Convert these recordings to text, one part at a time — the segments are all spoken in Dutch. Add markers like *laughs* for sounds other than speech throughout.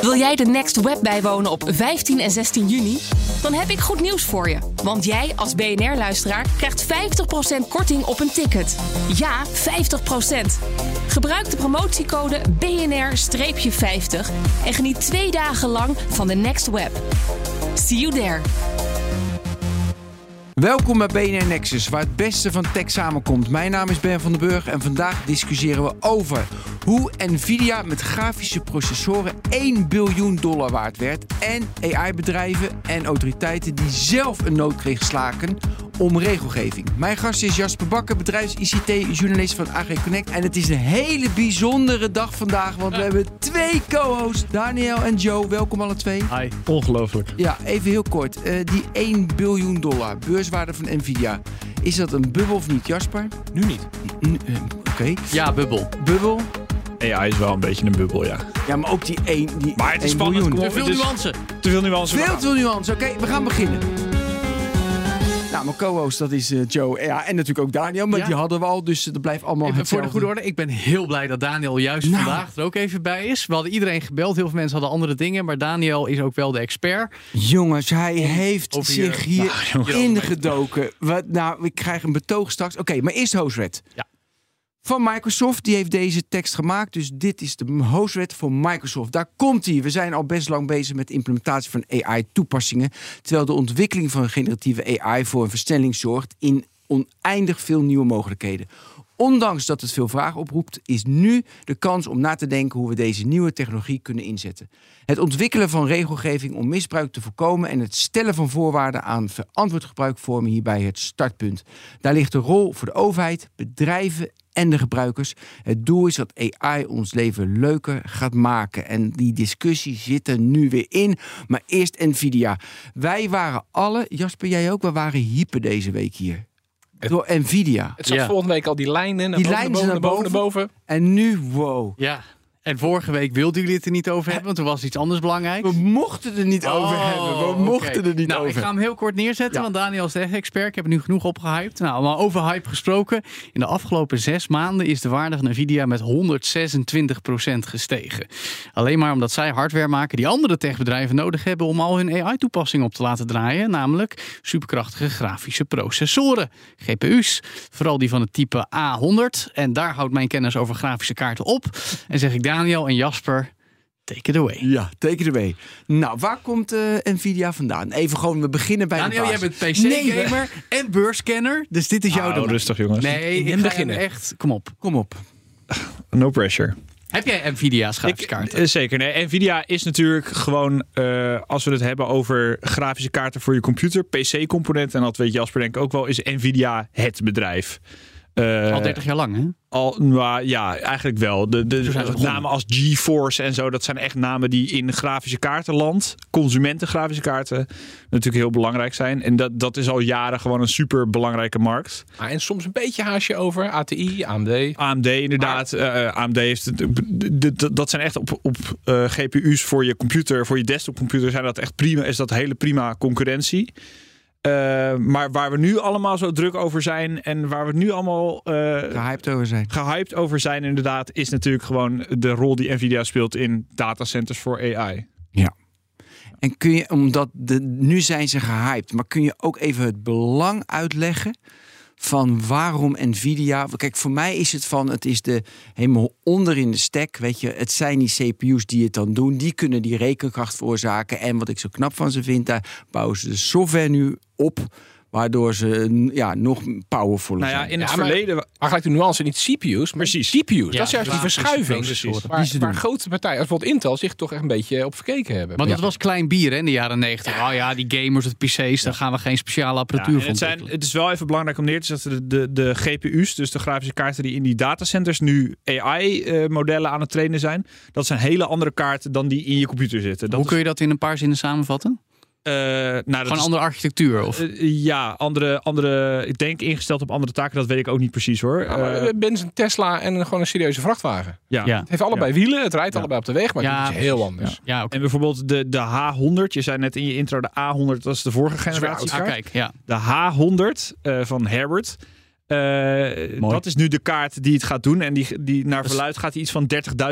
Wil jij de Next Web bijwonen op 15 en 16 juni? Dan heb ik goed nieuws voor je. Want jij als BNR-luisteraar krijgt 50% korting op een ticket. Ja, 50%. Gebruik de promotiecode BNR-50 en geniet twee dagen lang van de Next Web. See you there. Welkom bij BNR Nexus, waar het beste van tech samenkomt. Mijn naam is Ben van den Burg en vandaag discussiëren we over hoe Nvidia met grafische processoren 1 biljoen dollar waard werd en AI-bedrijven en autoriteiten die zelf een nood kregen slaken om regelgeving. Mijn gast is Jasper Bakker, bedrijfs-ICT-journalist van AG Connect. En het is een hele bijzondere dag vandaag, want we hebben twee co-hosts, Daniel en Joe. Welkom alle twee. Hi, ongelooflijk. Ja, even heel kort. Uh, die 1 biljoen dollar beurswaarde van Nvidia. Is dat een bubbel of niet, Jasper? Nu niet. Uh, Oké. Okay. Ja, bubbel. Bubbel? AI is wel een beetje een bubbel, ja. Ja, maar ook die 1 die Maar het is spannend. Miljoen. Te veel nuance. Te veel nuance. Veel te veel nuance. Oké, okay, we gaan beginnen. Nou, mijn co-host, dat is uh, Joe. Ja, en natuurlijk ook Daniel, maar ja. die hadden we al, dus dat blijft allemaal even Voor de goede orde, ik ben heel blij dat Daniel juist nou. vandaag er ook even bij is. We hadden iedereen gebeld, heel veel mensen hadden andere dingen, maar Daniel is ook wel de expert. Jongens, hij heeft zich hier nou, ingedoken. Wat, nou, ik krijg een betoog straks. Oké, okay, maar eerst Hostred. Ja van Microsoft. Die heeft deze tekst gemaakt. Dus dit is de hostwet voor Microsoft. Daar komt hij. We zijn al best lang bezig met de implementatie van AI-toepassingen. Terwijl de ontwikkeling van generatieve AI voor een versnelling zorgt in oneindig veel nieuwe mogelijkheden. Ondanks dat het veel vragen oproept, is nu de kans om na te denken hoe we deze nieuwe technologie kunnen inzetten. Het ontwikkelen van regelgeving om misbruik te voorkomen en het stellen van voorwaarden aan verantwoord gebruik vormen hierbij het startpunt. Daar ligt de rol voor de overheid, bedrijven en de gebruikers. Het doel is dat AI ons leven leuker gaat maken. En die discussie zit er nu weer in. Maar eerst Nvidia. Wij waren alle, Jasper, jij ook, we waren hyper deze week hier. Door Nvidia. Het zat ja. volgende week al die lijnen naar die boven, lijnen naar boven, naar boven. En nu, wow. Ja. En vorige week wilden jullie het er niet over hebben, want er was iets anders belangrijk. We mochten er niet over oh, hebben. We mochten er niet nou, over. Ik ga hem heel kort neerzetten, ja. want Daniel is de expert. Ik heb nu genoeg opgehyped. Nou, maar over hype gesproken. In de afgelopen zes maanden is de waarde van Nvidia met 126% gestegen. Alleen maar omdat zij hardware maken die andere techbedrijven nodig hebben om al hun AI-toepassingen op te laten draaien. Namelijk superkrachtige grafische processoren, GPU's. Vooral die van het type A100. En daar houdt mijn kennis over grafische kaarten op. En zeg ik daar Daniel en Jasper, take it away. Ja, take it away. Nou, waar komt uh, Nvidia vandaan? Even gewoon, we beginnen bij Daniel, de jij bent PC-gamer nee, en beurscanner, dus dit is jouw oh, rustig jongens. Nee, ik beginnen. echt, kom op. Kom op. No pressure. Heb jij Nvidia's grafische kaarten? Ik, zeker. Nee, Nvidia is natuurlijk gewoon, uh, als we het hebben over grafische kaarten voor je computer, PC-componenten, en dat weet Jasper denk ik ook wel, is Nvidia het bedrijf. Uh, al 30 jaar lang, hè? Al, nou, ja, eigenlijk wel. De, de, de namen als GeForce en zo, dat zijn echt namen die in grafische kaartenland, consumenten grafische kaarten, natuurlijk heel belangrijk zijn. En dat, dat is al jaren gewoon een super belangrijke markt. Ah, en soms een beetje haasje over ATI, AMD. AMD, inderdaad. Maar... Uh, AMD heeft dat zijn echt op, op uh, GPU's voor je computer, voor je desktopcomputer, zijn dat echt prima, is dat hele prima concurrentie. Uh, maar waar we nu allemaal zo druk over zijn en waar we nu allemaal uh, gehyped over zijn. Gehyped over zijn, inderdaad, is natuurlijk gewoon de rol die Nvidia speelt in datacenters voor AI. Ja. En kun je, omdat de, nu zijn ze gehyped, maar kun je ook even het belang uitleggen van waarom Nvidia. Kijk, voor mij is het van het is de helemaal onder in de stack. Weet je, het zijn die CPU's die het dan doen. Die kunnen die rekenkracht veroorzaken. En wat ik zo knap van ze vind, daar bouwen ze de software nu op Waardoor ze ja, nog powerfuler nou ja, zijn. In het verleden... Maar, maar gelijk de nuance, niet CPU's, maar precies. Ja, dat is juist die verschuiving. Precies. Waar, waar grote partijen, als bijvoorbeeld Intel, zich toch echt een beetje op verkeken hebben. Maar dat was klein bier hè, in de jaren negentig. Oh ja, die gamers, het PC's, daar gaan we geen speciale apparatuur voor het, zijn, het is wel even belangrijk om neer te zetten, de, de, de GPU's, dus de grafische kaarten die in die datacenters nu AI-modellen aan het trainen zijn, dat zijn hele andere kaarten dan die in je computer zitten. Dat Hoe kun je dat in een paar zinnen samenvatten? Uh, nou, dat Gewoon andere architectuur? Of? Uh, ja, andere, andere, ik denk ingesteld op andere taken, dat weet ik ook niet precies hoor. Ja, uh, Benz een Tesla en gewoon een serieuze vrachtwagen. Ja. ja. Het heeft allebei ja. wielen, het rijdt allebei op de weg, maar ja, het is heel anders. Ja. Okay. En bijvoorbeeld de, de H100, je zei net in je intro de A100, dat is de vorige generatie. Ah, kijk, ja. De H100 van Herbert. dat is nu de kaart die het gaat doen. En die, die naar verluid gaat iets van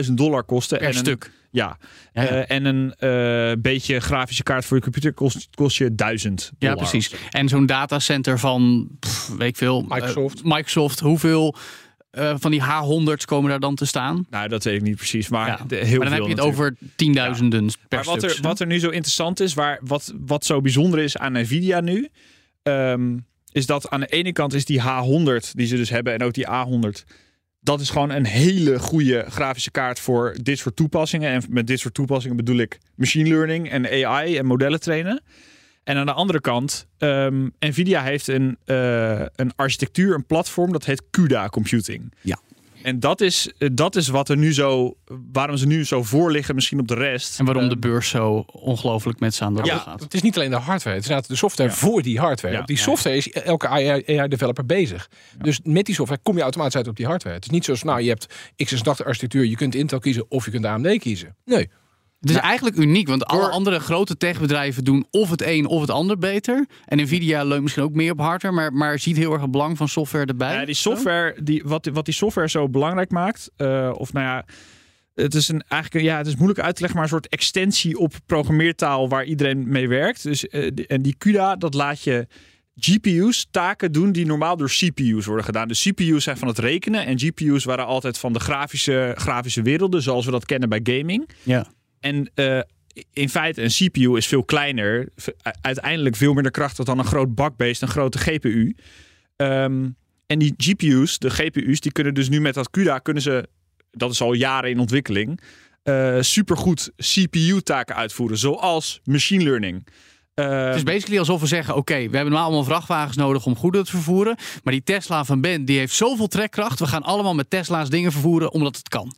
30.000 dollar kosten. Per en stuk. Ja. ja, en een beetje grafische kaart voor je computer kost, kost je 1000 Ja, precies. En zo'n datacenter van, pff, weet ik veel. Microsoft. Microsoft, hoeveel uh, van die H100's komen daar dan te staan? Nou, dat weet ik niet precies. Maar, ja. de, heel maar dan veel heb je het over tienduizenden ja. per maar wat er, wat er nu zo interessant is, waar, wat, wat zo bijzonder is aan Nvidia nu, um, is dat aan de ene kant is die H100 die ze dus hebben en ook die A100 dat is gewoon een hele goede grafische kaart voor dit soort toepassingen. En met dit soort toepassingen bedoel ik machine learning en AI en modellen trainen. En aan de andere kant, um, Nvidia heeft een, uh, een architectuur, een platform, dat heet CUDA Computing. Ja. En dat is, dat is wat er nu zo, waarom ze nu zo voor liggen, misschien op de rest. En waarom de beurs zo ongelooflijk met ze aan de ja, gaat. Het is niet alleen de hardware, het is de software ja. voor die hardware. Ja. Op die software is elke AI-developer bezig. Dus met die software kom je automatisch uit op die hardware. Het is niet zoals, nou, je hebt x86 architectuur, je kunt Intel kiezen of je kunt AMD kiezen. Nee. Het is eigenlijk uniek, want alle andere grote techbedrijven doen of het een of het ander beter. En Nvidia leunt misschien ook meer op hardware, maar, maar ziet heel erg het belang van software erbij. Ja, die software, die, wat, wat die software zo belangrijk maakt, uh, of nou ja, het is een eigenlijk ja, het is moeilijk uit te leggen, maar een soort extensie op programmeertaal waar iedereen mee werkt. Dus uh, en die CUDA, dat laat je GPU's taken doen die normaal door CPU's worden gedaan. De CPU's zijn van het rekenen en GPU's waren altijd van de grafische, grafische werelden, zoals we dat kennen bij gaming. Ja. En uh, in feite, een CPU is veel kleiner. Uiteindelijk veel minder krachtig dan een groot bakbeest, een grote GPU. Um, en die GPU's, de GPU's, die kunnen dus nu met dat CUDA, kunnen ze, dat is al jaren in ontwikkeling, uh, supergoed CPU-taken uitvoeren. Zoals machine learning. Uh, het is basically alsof we zeggen: oké, we hebben allemaal vrachtwagens nodig om goederen te vervoeren. Maar die Tesla van Ben, die heeft zoveel trekkracht. We gaan allemaal met Tesla's dingen vervoeren omdat het kan.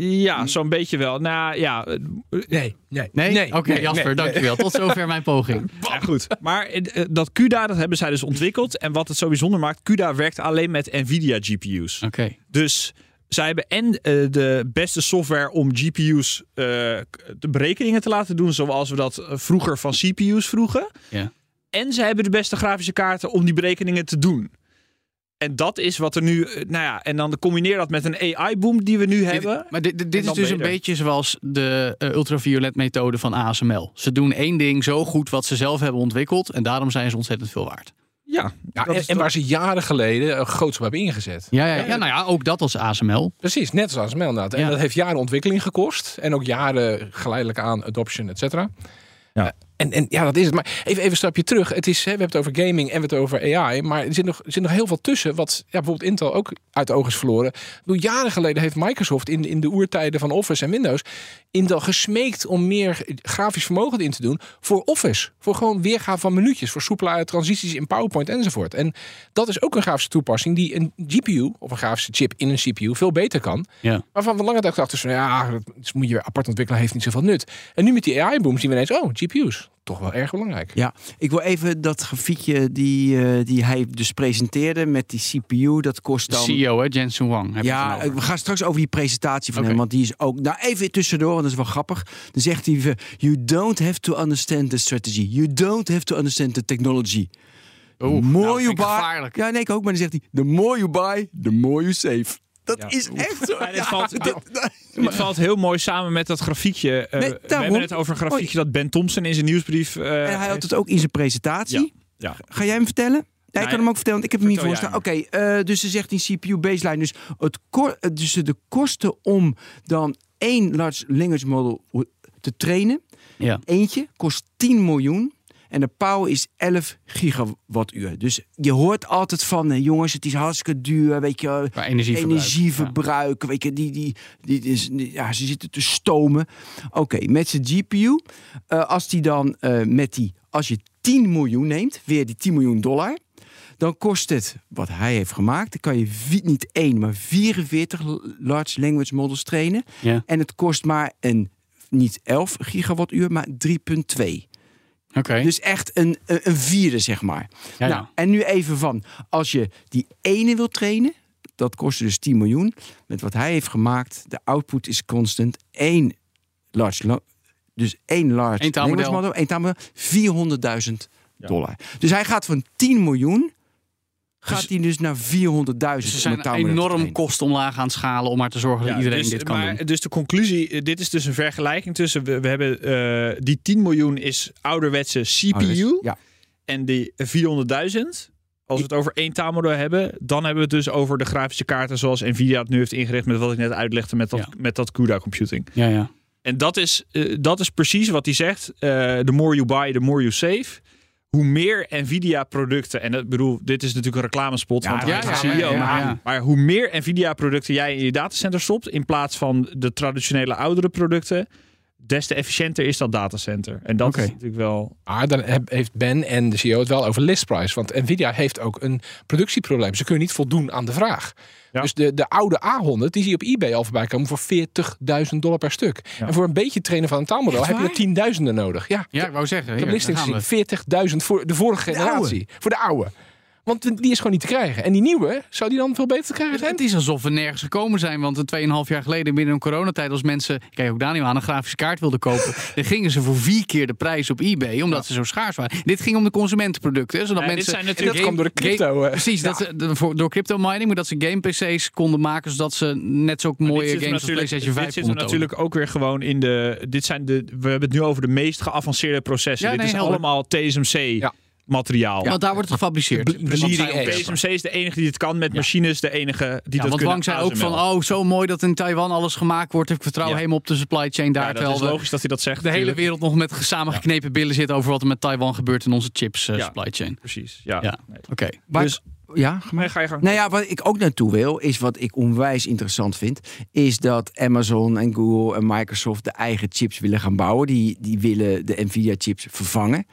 Ja, zo'n beetje wel. Nou ja. Nee, nee. Nee? nee Oké, okay, Jasper, nee, dankjewel. Tot *laughs* zover mijn poging. Ja, goed. Maar uh, dat CUDA, dat hebben zij dus ontwikkeld. En wat het zo bijzonder maakt, CUDA werkt alleen met NVIDIA GPU's. Oké. Okay. Dus zij hebben en uh, de beste software om GPU's uh, de berekeningen te laten doen, zoals we dat vroeger van CPU's vroegen. Ja. En zij hebben de beste grafische kaarten om die berekeningen te doen. En dat is wat er nu, nou ja, en dan combineer dat met een AI-boom die we nu dit, hebben. Maar dit, dit is dus een beetje zoals de uh, ultraviolet-methode van ASML. Ze doen één ding zo goed wat ze zelf hebben ontwikkeld en daarom zijn ze ontzettend veel waard. Ja, ja en, en waar ze jaren geleden een groots op hebben ingezet. Ja, ja, ja, ja, nou ja, ook dat als ASML. Precies, net als ASML inderdaad. En Ja. dat heeft jaren ontwikkeling gekost. En ook jaren geleidelijk aan adoption, et cetera. Ja. En, en ja, dat is het. Maar even, even een stapje terug. Het is, hè, we hebben het over gaming en we hebben het over AI. Maar er zit nog, er zit nog heel veel tussen. Wat ja, bijvoorbeeld Intel ook uit de ogen is verloren. Door jaren geleden heeft Microsoft in, in de oertijden van Office en Windows. Intel gesmeekt om meer grafisch vermogen in te doen. Voor Office. Voor gewoon weergave van minuutjes. Voor soepele transities in PowerPoint enzovoort. En dat is ook een grafische toepassing die een GPU of een grafische chip in een CPU veel beter kan. Ja. Waarvan we lange tijd dachten ja, dat moet je weer apart ontwikkelen. Heeft niet zoveel nut. En nu met die AI-boom zien we ineens, oh, GPU's. Toch wel erg belangrijk. Ja, ik wil even dat grafiekje die, uh, die hij dus presenteerde met die CPU, dat kost dan... CEO, hè, Jensen Wang. Heb ja, we gaan straks over die presentatie van hem, want die is ook... Nou, even tussendoor, want dat is wel grappig. Dan zegt hij, you don't have to understand the strategy. You don't have to understand the technology. Oeh, more nou, you vind ik buy... gevaarlijk. Ja, nee, ik ook, maar dan zegt hij, the more you buy, the more you save. Dat Ja. is echt zo. Ja, dit Ja, valt- dit- Het *laughs* valt heel mooi samen met dat grafiekje. Eh, Nee, we hebben het over een grafiekje dat Ben Thompson in zijn nieuwsbrief. eh, En hij had het ook in zijn presentatie. Ja. Ga jij hem vertellen? Ja, ik Nee, kan hem ook vertellen, want ik heb hem niet voor vertel staan. Oké, eh, dus ze zegt in CPU baseline. Dus, het dus de kosten om dan één large language model te trainen. Ja. Eentje kost 10 miljoen. En de power is 11 gigawattuur. Dus je hoort altijd van, eh, jongens, het is hartstikke duur. Weet je, energieverbruik. energieverbruik. Weet je, die, die, die, die ja, ze zitten te stomen. Oké, met zijn GPU. eh, als die dan eh, met die, als je 10 miljoen neemt, weer die 10 miljoen dollar. Dan kost het, wat hij heeft gemaakt, dan kan je niet één, maar 44 large language models trainen. Ja. En het kost maar een, niet 11 gigawattuur, maar 3,2. Oké. Dus echt een, een, vierde, zeg maar. Ja, nou, ja. En nu even van, als je die ene wil trainen, dat kost dus 10 miljoen. Met wat hij heeft gemaakt, de output is constant. één large, la- dus één large Eén taalmodel. model, één taalmodel, 400.000 dollar. Dus hij gaat van 10 miljoen, gaat die dus naar 400.000. Dus ze om zijn enorm kosten omlaag aan het schalen om maar te zorgen dat Ja, iedereen dus, dit kan maar, doen. Dus de conclusie, eh, dit is dus een vergelijking tussen, we, we hebben eh, die 10 miljoen is ouderwetse CPU Ja. en die 400.000. Als we het over één taalmodel hebben, dan hebben we het dus over de grafische kaarten zoals Nvidia het nu heeft ingericht met wat ik net uitlegde met dat, Ja. met dat CUDA computing. Ja, ja. En dat is, eh, dat is precies wat hij zegt. eh the more you buy, the more you save. Hoe meer Nvidia-producten, en ik bedoel, dit is natuurlijk een reclamespot, Ja, want ja, ja, CEO. ja, ja, maar- ja. Maar hoe meer Nvidia-producten jij in je datacenter stopt, in plaats van de traditionele oudere producten, des te efficiënter is dat datacenter. En dat Oké. is natuurlijk wel. Maar dan heb- heeft Ben en de CEO het wel over listprice. Want Nvidia heeft ook een productieprobleem. Ze kunnen niet voldoen aan de vraag. Ja. Dus de, de oude A100, die zie je op eBay al voorbij komen voor 40.000 dollar per stuk. Ja. En voor een beetje trainen van een taalmodel heb je er tienduizenden nodig. Ja, ja, ik wou zeggen. ik heb listings daar gaan we. gezien. 40.000 voor de vorige De oude? generatie. Voor de oude. Want die is gewoon niet te krijgen. En die nieuwe, zou die dan veel beter te krijgen zijn? Het is alsof we nergens gekomen zijn. Want een 2,5 jaar geleden binnen een coronatijd... als mensen, kijk ook Daniel aan, een grafische kaart wilden kopen... *laughs* dan gingen ze voor vier keer de prijs op eBay. Omdat ze zo schaars waren. Dit ging om de consumentenproducten. Zodat Ja, dit mensen, zijn natuurlijk- En dat kwam door de crypto, game- precies, dat ze, de- voor, door crypto mining. Maar dat ze game PC's konden maken... zodat ze net zo mooie dit games als PlayStation 5 Dit zit er natuurlijk ook weer gewoon in de. Dit zijn de. We hebben het nu over de meest geavanceerde processen. Ja, dit nee, is helder. allemaal TSMC Ja. Materiaal. Want daar wordt het gefabriceerd. Bleeding ontwikkelen. TSMC is de enige die het kan met machines, de enige die Ja, dat want kunnen. Wang zei ook van, oh, zo mooi dat in Taiwan alles gemaakt wordt. Ik vertrouw Ja. helemaal op de supply chain daar. ja, dat is logisch dat hij dat zegt. de hele wereld nog met samengeknepen billen zit over wat er met Taiwan gebeurt in onze chips eh, Ja. supply chain. Precies. Ja. Ja. Nee. Oké. Dus- ja, ga maar. Nee, ga je gang. Nou ja, wat ik ook naartoe wil, is wat ik onwijs interessant vind, is dat Amazon en Google en Microsoft de eigen chips willen gaan bouwen. Die, die willen de Nvidia chips vervangen.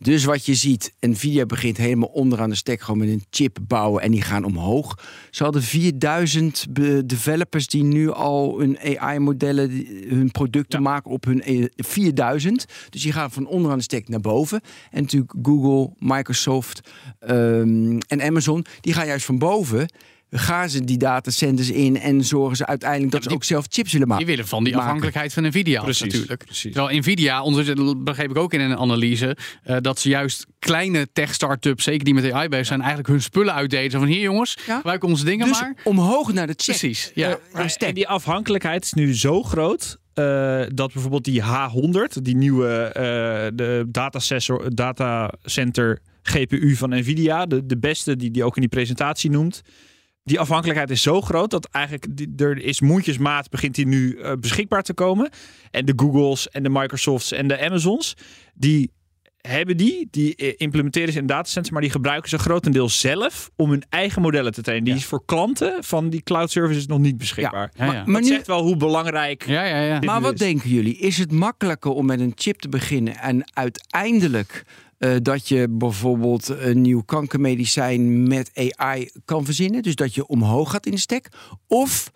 Dus wat je ziet, Nvidia begint helemaal onderaan de stek gewoon met een chip bouwen en die gaan omhoog. Ze hadden 4000 be- developers die nu al hun AI-modellen, hun producten Ja. maken op hun eh, 4000. Dus die gaan van onderaan de stek naar boven. En natuurlijk Google, Microsoft ehm, en Amazon, die gaan juist van boven. Gaan ze die datacenters in en zorgen ze uiteindelijk dat ze ook zelf chips willen maken. Die willen van die maken. afhankelijkheid van Nvidia Precies, natuurlijk. precies. Terwijl Nvidia, ondertussen begreep ik ook in een analyse, eh, dat ze juist kleine tech-startups, zeker die met AI bezig zijn, eigenlijk hun spullen uitdeden. Zo van hier jongens, Ja. gebruik onze dingen Dus maar. omhoog naar de check. Precies, ja. Eh, Maar- en die afhankelijkheid is nu zo groot. eh, dat bijvoorbeeld die H100, die nieuwe eh, de datacenter GPU van Nvidia, de, de beste die die ook in die presentatie noemt. Die afhankelijkheid is zo groot dat eigenlijk die, er is mondjesmaat begint die nu eh, beschikbaar te komen. En de Googles en de Microsofts en de Amazons, die hebben die, die eh, implementeren ze in datacenters, maar die gebruiken ze grotendeels zelf om hun eigen modellen te trainen. Die Ja. is voor klanten van die cloud services nog niet beschikbaar. Ja, ja. Maar Maar nu- zegt wel hoe belangrijk. Ja, ja, ja. Dit Maar wat is. denken jullie? Is het makkelijker om met een chip te beginnen en uiteindelijk eh, dat je bijvoorbeeld een nieuw kankermedicijn met AI kan verzinnen? Dus dat je omhoog gaat in de stek? Of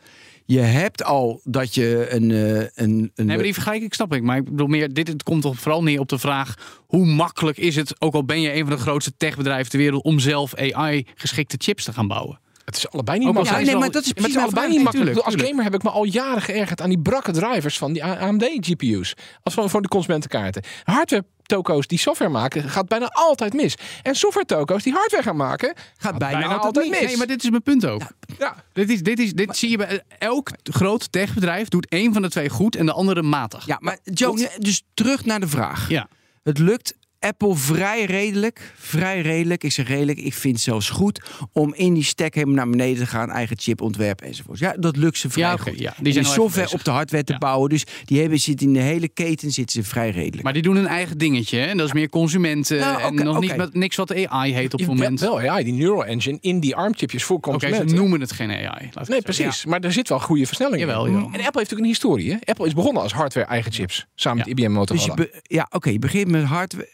je hebt al dat je een. eh, een, een Nee, maar die vergelijking snap ik. Maar ik bedoel meer, dit het komt toch vooral neer op de vraag... hoe makkelijk is het, ook al ben je een van de grootste techbedrijven ter wereld... om zelf AI-geschikte chips te gaan bouwen? Het is allebei niet makkelijk. ja, nee, maar dat is maar het is prima allebei niet makkelijk. tuurlijk, Als gamer heb ik me al jaren geërgerd aan die brakke drivers van die AMD-GPU's. Als van voor de consumentenkaarten. Hardware toko's die software maken, gaat bijna altijd mis. En software toko's die hardware gaan maken, gaat bijna, bijna altijd altijd mis. mis. Nee, maar dit is mijn punt ook. ja, Dit, is, dit, is, dit zie je bij elk groot techbedrijf doet één van de twee goed en de andere matig. Ja, maar Joe, dus terug naar de vraag. Ja. Het lukt Apple vrij redelijk, vrij redelijk, ik zeg redelijk, ik vind het zelfs goed om in die stack helemaal naar beneden te gaan, eigen chip ontwerpen enzovoort. Ja, dat lukt ze vrij Ja, goed. ja. Die zijn software op de hardware te Ja. bouwen, dus die hebben zitten in de hele keten zitten ze vrij redelijk. Maar die doen een eigen dingetje. Hè? En dat is meer consumenten. Ja, en nog niet met niks wat AI heet op het moment. wel AI, die neural engine in die ARM-chipjes voor Oké, ze consumenten. noemen het geen AI. laat ik Nee, zeggen. precies. Maar er zit wel goede versnelling Jawel, in. En Apple heeft natuurlijk een historie. Hè? Apple is begonnen als hardware eigen chips. Samen Ja. met IBM Motorola. Dus je, be- ja, oké, je begint met hardware,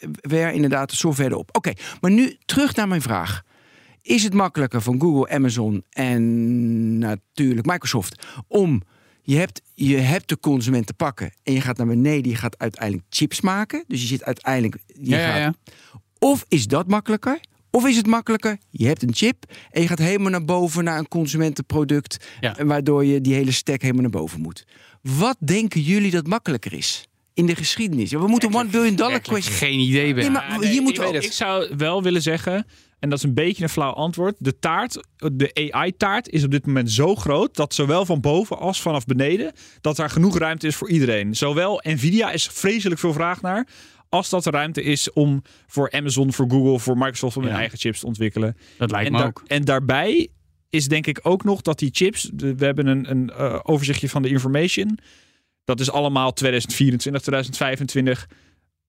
inderdaad, de software erop. Oké, maar nu terug naar mijn vraag. Is het makkelijker van Google, Amazon en natuurlijk Microsoft om je hebt, je hebt de consument te pakken en je gaat naar beneden, je gaat uiteindelijk chips maken. Dus je zit uiteindelijk. Je Ja, gaat, ja. Of is dat makkelijker? Of is het makkelijker? Je hebt een chip en je gaat helemaal naar boven naar een consumentenproduct, waardoor je die hele stack helemaal naar boven moet. Wat denken jullie dat makkelijker is in de geschiedenis? We moeten one billion dollar question. Geen idee ben. Nee, maar hier nee, moeten ik, we ik zou wel willen zeggen. En dat is een beetje een flauw antwoord. De taart, de AI-taart, is op dit moment zo groot dat zowel van boven als vanaf beneden, dat er genoeg ruimte is voor iedereen. Zowel Nvidia is vreselijk veel vraag naar, als dat er ruimte is om voor Amazon, voor Google, voor Microsoft om hun Ja. eigen chips te ontwikkelen. Dat lijkt en, me daar- ook. en daarbij is denk ik ook nog dat die chips, we hebben een, een eh, overzichtje van de information. Dat is allemaal 2024, 2025.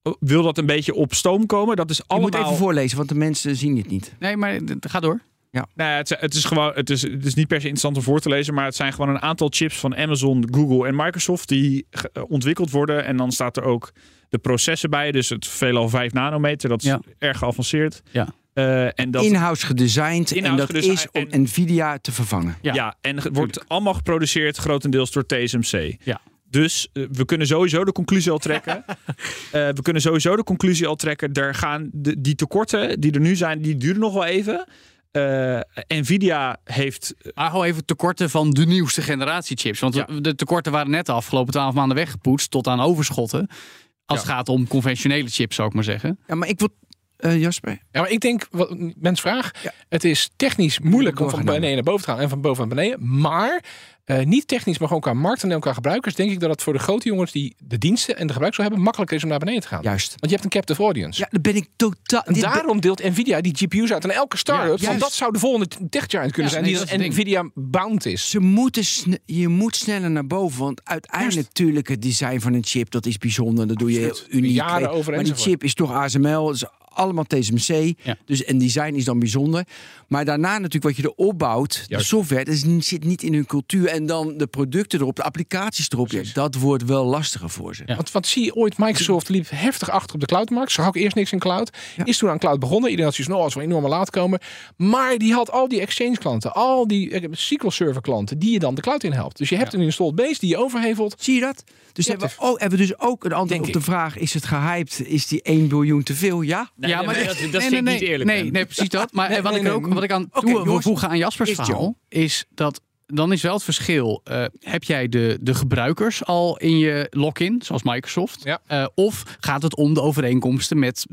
Oh, Wil dat een beetje op stoom komen? Dat is Je allemaal. moet even voorlezen, want de mensen zien dit niet. Nee, maar ga door. Nou ja, het, is- het is gewoon, het is, het is niet per se interessant om voor te lezen, maar het zijn gewoon een aantal chips van Amazon, Google en Microsoft die eh, ontwikkeld worden. En dan staat er ook de processen bij, dus het veelal 5 nanometer, dat is Ja. erg geavanceerd. Ja. Eh, en dat, In-house gedesigned en In-house dat is om en- Nvidia te vervangen. Ja, ja, en ge- wordt allemaal geproduceerd grotendeels door TSMC. Ja. Dus eh, we kunnen sowieso de conclusie al trekken. *laughs* Eh, we kunnen sowieso de conclusie al trekken. Er gaan de, die tekorten die er nu zijn, die duren nog wel even. Eh, Nvidia heeft Maar hou even tekorten van de nieuwste generatie chips. Want Ja. de tekorten waren net de afgelopen twaalf maanden weggepoetst tot aan overschotten. Als Ja. het gaat om conventionele chips, zou ik maar zeggen. Ja, maar ik wil... eh, Jasper? Ja, maar ik denk, wat mens vraag, Ja. het is technisch moeilijk om van beneden naar boven te gaan en van boven naar beneden. Maar eh, niet technisch, maar gewoon qua markt en qua gebruikers, denk ik dat het voor de grote jongens die de diensten en de gebruik zou hebben, makkelijker is om naar beneden te gaan. Juist. Want je hebt een captive audience. Ja, daar ben ik totaal... En daarom deelt Nvidia die GPU's uit aan elke start-up. Ja, want dat zou de volgende tech giant kunnen Ja, zijn. nee, die dat ding. Nvidia bound is. Ze moeten je moet sneller naar boven. Want uiteindelijk natuurlijk het design van een chip, dat is bijzonder. Dat doe je Absoluut. uniek. Jaren over maar die chip is toch ASML, is allemaal TSMC. Ja. Dus en design is dan bijzonder. Maar daarna natuurlijk wat je er opbouwt, de software, dat zit niet in hun cultuur. En dan de producten erop, de applicaties erop. Ja, dat wordt wel lastiger voor ze. Ja. Want wat zie je ooit? Microsoft liep heftig achter op de cloudmarkt. Ze had ook eerst niks in cloud. Ja. Is toen aan cloud begonnen. Iedereen had zoiets van, oh, als we enorm laat komen. Maar die had al die exchange klanten, al die eh, SQL server klanten, die je dan de cloud in helpt. Dus je hebt een installed base die je overhevelt. Zie je dat? Dus hebben, we ook, hebben we dus ook een antwoord Denk op de ik. vraag: is het gehyped? Is die 1 biljoen te veel? Ja. Nee, dat- dat nee, vind ik nee, niet eerlijk, Nee, nee, precies dat. Maar Nee, wat, nee, ik nee. ook, wat ik aan toe wil voegen aan Jaspers Is verhaal, is dat dan is wel het verschil. eh, heb jij de, de gebruikers al in je login, zoals Microsoft? Ja. Eh, of gaat het om de overeenkomsten met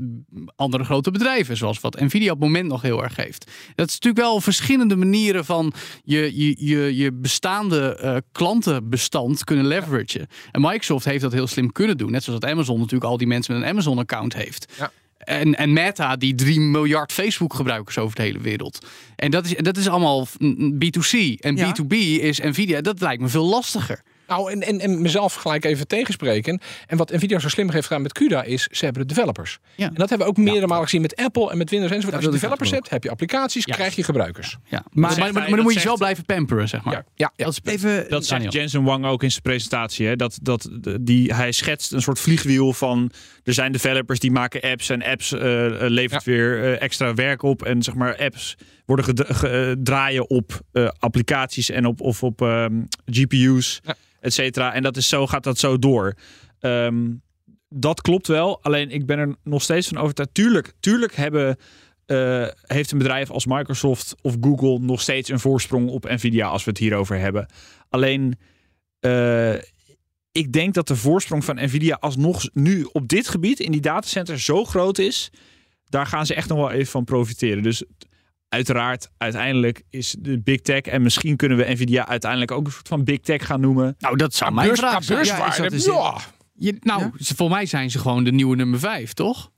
andere grote bedrijven, zoals wat Nvidia op het moment nog heel erg heeft? Dat is natuurlijk wel verschillende manieren van je, je, je, je bestaande eh, klantenbestand kunnen leveragen. En Microsoft heeft dat heel slim kunnen doen. Net zoals dat Amazon natuurlijk al die mensen met een Amazon-account heeft. Ja. En, en Meta, die 3 miljard Facebook-gebruikers over de hele wereld. En dat is, dat is allemaal mm, B2C. En Ja. B2B is Nvidia. Dat lijkt me veel lastiger. Nou, en, en, en mezelf gelijk even tegenspreken. En wat Nvidia zo slim heeft gedaan met CUDA is, ze hebben de developers. Ja. En dat hebben we ook meerdere malen gezien met Apple en met Windows enzovoort. Als je developers hebt, heb je applicaties, Ja. krijg je gebruikers. Ja. Maar, Maar- maar, maar, hij- dan dat moet je ze wel zegt- blijven pamperen, zeg maar. Ja, ja, ja. Dat is Even. Dat zegt. Jensen Wang ook in zijn presentatie. Hè? Dat, dat, die, hij schetst een soort vliegwiel van... er zijn developers die maken apps... en apps eh, levert weer eh, extra werk op. En zeg maar apps worden ged- ge- eh, draaien op eh, applicaties... en op, of op ehm, GPU's, Ja. et cetera. En dat is zo, gaat dat zo door. Ehm, dat klopt wel. Alleen ik ben er nog steeds van overtuigd. Tuurlijk, tuurlijk hebben... eh, heeft een bedrijf als Microsoft of Google nog steeds een voorsprong op Nvidia als we het hierover hebben. Alleen, ik denk dat de voorsprong van Nvidia alsnog nu op dit gebied in die datacenter zo groot is. Daar gaan ze echt nog wel even van profiteren. Dus uiteraard, uiteindelijk is de big tech en misschien kunnen we Nvidia uiteindelijk ook een soort van big tech gaan noemen. Nou, dat zou mijn Beurs, vraag zijn. Ja. Je, nou, Ja? ze- voor mij zijn ze gewoon de nieuwe nummer 5, toch?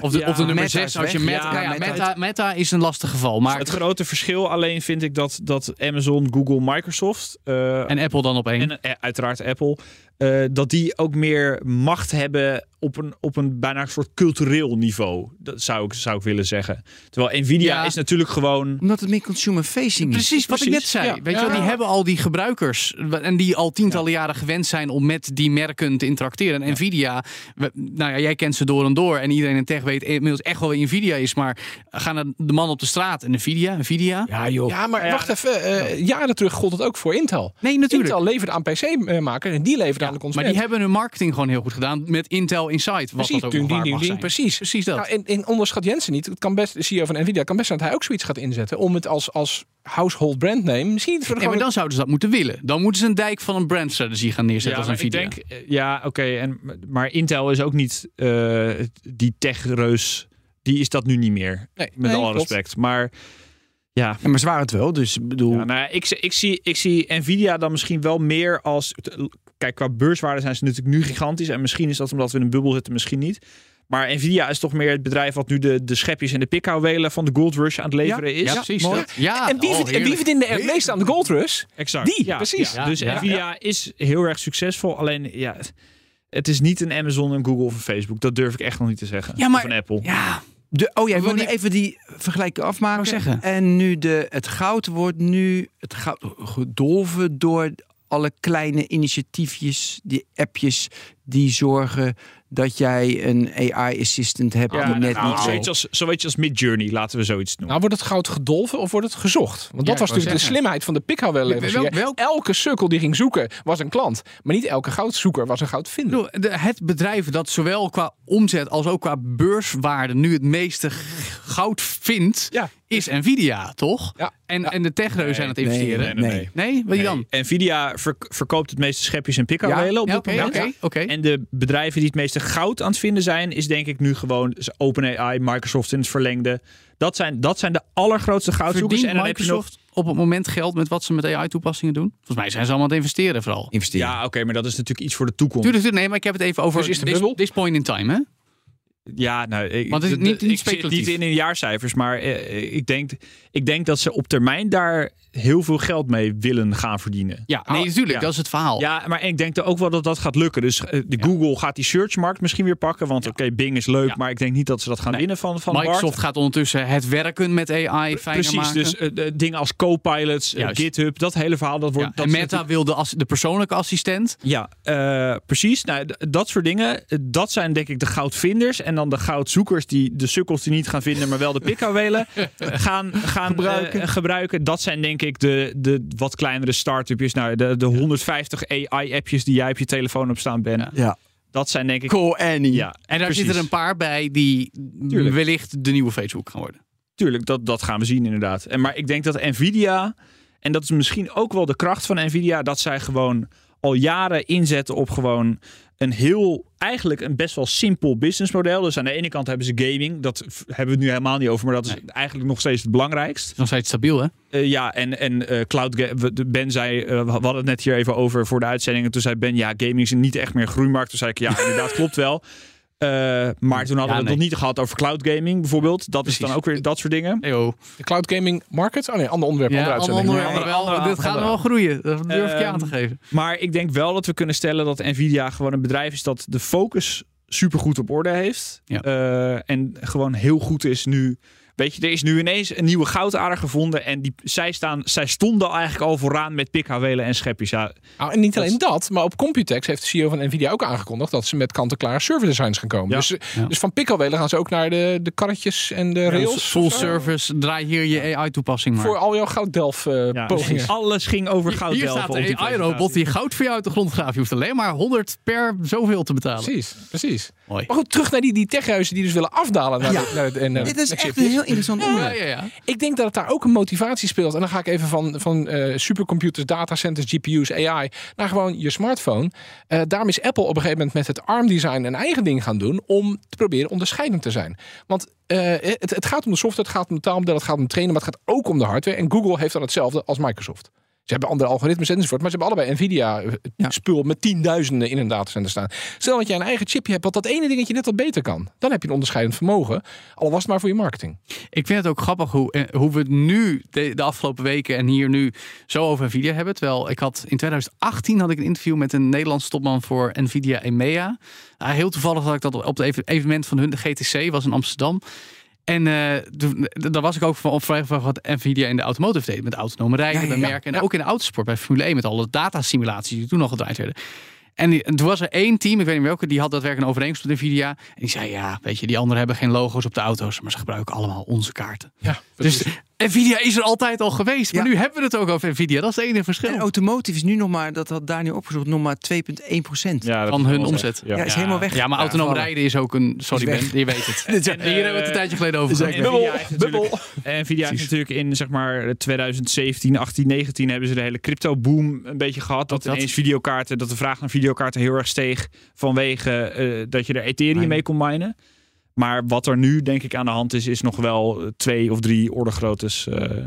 Of de, Ja, of de nummer Meta 6 is als je. Meta, Ja, ja, Meta, Meta is een lastig geval. Maar, Het grote verschil alleen vind ik dat, dat Amazon, Google, Microsoft eh, en Apple dan op één. en eh, uiteraard Apple, eh, dat die ook meer macht hebben op een, op een bijna een soort cultureel niveau. Dat zou ik, zou ik willen zeggen. Terwijl Nvidia Ja. is natuurlijk gewoon. Omdat het meer consumer facing is. Precies wat ik net zei. ja. Weet je wel, die hebben al die gebruikers en die al tientallen jaren gewend zijn om met die merken te interacteren. En Nvidia, we- nou ja, jij kent ze door en door en iedereen in tech weet inmiddels echt wel wie Nvidia is, maar gaan de man op de straat en Nvidia, Nvidia? Ja, joh. Ja, maar Ja, wacht even. eh, jaren terug gold het ook voor Intel. Nee, natuurlijk. Intel leverde aan PC-makers en die leverde aan de maar consument. die hebben hun marketing gewoon heel goed gedaan met Intel Insight. Wat Precies, dat ook waar mag zijn. precies. Precies dat. Nou, en, en onderschat Jensen niet. Het kan best, de CEO van Nvidia kan best zijn dat hij ook zoiets gaat inzetten. Om het als, als household brand name. Misschien voor de Ja, maar dan zouden ze dat moeten willen. Dan moeten ze een dijk van een brandstrategie gaan neerzetten Ja, als maar ik Nvidia. denk, eh, ja, oké. en maar Intel is ook niet eh, die techreus die is dat nu niet meer. Nee, Met nee, alle klopt. respect. Maar ja, Ja, maar ze waren het wel, dus ik bedoel... ja nou, ja, ik, ik, zie, ik zie Nvidia dan misschien wel meer als. Kijk, qua beurswaarde zijn ze natuurlijk nu gigantisch. En misschien is dat omdat we in een bubbel zitten, misschien niet. Maar Nvidia is toch meer het bedrijf wat nu de, de schepjes en de pikhouwelen van de Gold Rush aan het leveren is. Ja, precies. Ja, en wie, oh, verdient- en wie heerlijk. verdiende er het meest aan de Gold Rush? Exact. Die, ja, precies. Dus ja, Nvidia is heel erg succesvol. Alleen, ja, het is niet een Amazon, een Google of een Facebook. Dat durf ik echt nog niet te zeggen. Ja, maar- Of een Apple. Ja, De, oh ja, ik wil Wanneer- even die vergelijking afmaken. En nu de, het goud wordt nu het goud gedolven door alle kleine initiatiefjes, die appjes die zorgen dat jij een AI-assistant hebt Ja, die net nou, niet zo. zoiets als, zoiets als Midjourney, laten we zoiets noemen. Nou, wordt het goud gedolven of wordt het gezocht? Want dat was natuurlijk de slimheid van de pikhouwelleverancier. Welk- welk- Elke sukkel die ging zoeken was een klant. Maar niet elke goudzoeker was een goudvinder. Het bedrijf dat zowel qua omzet als ook qua beurswaarde nu het meeste goud vindt, Ja. is Nvidia, toch? Ja. En, en de techreuzen zijn aan het nee, investeren. nee, nee. Nee, wat dan? Nee. Nvidia verk- verkoopt het meeste schepjes en pikhouwelen op Ja, dit moment. oké, oké. En de bedrijven die het meeste goud aan het vinden zijn, is denk ik nu gewoon OpenAI, Microsoft in het verlengde. Dat zijn, dat zijn de allergrootste goudzoekers. Verdient en dan heb je nog. Microsoft op het moment geld met wat ze met AI-toepassingen doen? Volgens mij zijn ze allemaal aan het investeren vooral. investeren. Ja, oké, maar dat is natuurlijk iets voor de toekomst. Tuurlijk, tuurlijk, nee, maar ik heb het even over Dus is de this, this point in time, hè? Ja, nou, ik, Want het is de- niet- de- niet ik niet in in jaarcijfers, maar eh, ik, denk, ik denk dat ze op termijn daar heel veel geld mee willen gaan verdienen. Ja, nee, Oh, natuurlijk, ja. dat is het verhaal. Ja, maar ik denk er ook wel dat dat gaat lukken. Dus eh, de Google gaat die searchmarkt misschien weer pakken. Want oké, Bing is leuk, maar ik denk niet dat ze dat gaan Nee. winnen van, van Microsoft Bart. gaat ondertussen het werken met AI fijner Precies, maken. dus eh, de dingen als Copilots, eh, Juist. GitHub, dat hele verhaal, dat wordt... dat en Meta wil de, de persoonlijke assistent. Ja, eh, precies. Nou, dat soort dingen. eh, Dat zijn denk ik de goudvinders. En dan de goudzoekers, die de sukkels die niet gaan vinden, maar wel de pikhouwelen *laughs* gaan, gaan gebruiken. Gebruiken. gebruiken. Dat zijn denk ik de, de wat kleinere start-upjes. Nou, de, de 150 AI-appjes die jij op je telefoon op staan, Ben. Ja. Dat zijn denk ik... Call Annie. Ja, En daar precies. zitten er een paar bij die Tuurlijk. wellicht de nieuwe Facebook gaan worden. Tuurlijk, dat, dat gaan we zien inderdaad. En, maar ik denk dat Nvidia, en dat is misschien ook wel de kracht van Nvidia, dat zij gewoon al jaren inzetten op gewoon een heel, eigenlijk een best wel simpel businessmodel. Dus aan de ene kant hebben ze gaming, dat hebben we het nu helemaal niet over, maar dat is Nee. eigenlijk nog steeds het belangrijkst. nog steeds stabiel, hè? Eh, ja, en, en eh, cloud Ben zei, eh, we hadden het net hier even over voor de uitzending. En toen zei Ben, ja, gaming is niet echt meer een groeimarkt. Toen zei ik, ja, inderdaad, *laughs* klopt wel. Eh, maar toen hadden we het nee. nog niet gehad over cloud gaming bijvoorbeeld. Dat is dan ook weer dat soort dingen. Eyo. De cloud gaming market? Oh nee, ander onderwerp. Ja, andere ander uitzending. onderwerp, andere- dit gaat wel groeien. Dat durf ik je aan te Ehm, geven. Maar ik denk wel dat we kunnen stellen dat Nvidia gewoon een bedrijf is dat de focus supergoed op orde heeft. Ja. Eh, en gewoon heel goed is nu. Weet je, er is nu ineens een nieuwe goudader gevonden. En die, zij, staan, zij stonden eigenlijk al vooraan met pikhouwelen en schepjes. Ja, Nou, en niet Dat alleen dat, maar op Computex heeft de CEO van Nvidia ook aangekondigd dat ze met kant-en-klare server designs gaan komen. Ja. Dus, Ja. dus van pikkelwelen gaan ze ook naar de, de karretjes en de Full, rails. full of zo. service, draai hier je AI-toepassing maar. Voor al jouw gouddelf eh ja, pogingen. alles ging over goud. hier staat op die de AI-robot die goud voor jou uit de grond graaft. Je hoeft alleen maar 100 per zoveel te betalen. Precies, precies. Mooi. Maar goed, terug naar die, die techhuizen die dus willen afdalen. Naar Ja. de, naar de- eh, Dit is echt een heel interessant onderwerp. ja, ja. Ik denk dat het daar ook een motivatie speelt. En dan ga ik even van, van eh, supercomputers, datacenters, GPU's, AI naar gewoon je smartphone. Eh, daarom is Apple op een gegeven moment met het ARM-design een eigen ding gaan doen om te proberen onderscheidend te zijn. Want eh, het, het gaat om de software, het gaat om het taalmodel, het gaat om het trainen, maar het gaat ook om de hardware. En Google heeft dan hetzelfde als Microsoft. Ze hebben andere algoritmes enzovoort, maar ze hebben allebei Nvidia eh, Ja. met tienduizenden in een datacenter staan. Stel dat jij een eigen chipje hebt wat dat ene dingetje net wat beter kan. Dan heb je een onderscheidend vermogen, al was het maar voor je marketing. Ik vind het ook grappig hoe, eh, hoe we het nu, de, de afgelopen weken en hier nu, zo over Nvidia hebben. Terwijl ik had in 2018 had ik een interview met een Nederlandse topman voor Nvidia EMEA. Ah, heel toevallig had ik dat op het even- evenement van hun, de GTC, was in Amsterdam. En eh, toen- daar was ik ook van op vraag van wat Nvidia in de automotive deed. Met autonome rijden, Ja, ja, bij ja. merken. En ook in de autosport, bij Formule 1, met alle datasimulaties die toen nog gedraaid werden. En, die- en toen was er één team, ik weet niet welke, die had daadwerkelijk een overeenkomst met Nvidia. En die zei, ja, weet je, die anderen hebben geen logo's op de auto's, maar ze gebruiken allemaal onze kaarten. Ja, Dus Nvidia is er altijd al geweest, maar Ja. nu hebben we het ook over Nvidia. Dat is het enige verschil. En automotive is nu nog maar, dat had Daniel opgezocht, nog maar 2,1 procent. Ja, dat van is hun omzet. Ja. Ja, is helemaal weg. Ja, maar autonoom vallen. rijden is ook een... Sorry Is. Ben, je weet het. *laughs* Is- En hier hebben we het een tijdje geleden over Is gehad. echt Nvidia Bubbel, heeft natuurlijk- bubbel. Nvidia heeft natuurlijk in zeg maar 2017, 18, 19 hebben ze de hele crypto boom een beetje gehad. Dat, dat. ineens videokaarten, dat de vraag naar videokaarten heel erg steeg vanwege eh, dat je er Ethereum mee kon minen. Maar wat er nu denk ik aan de hand is, is nog wel twee of drie orde groottes eh,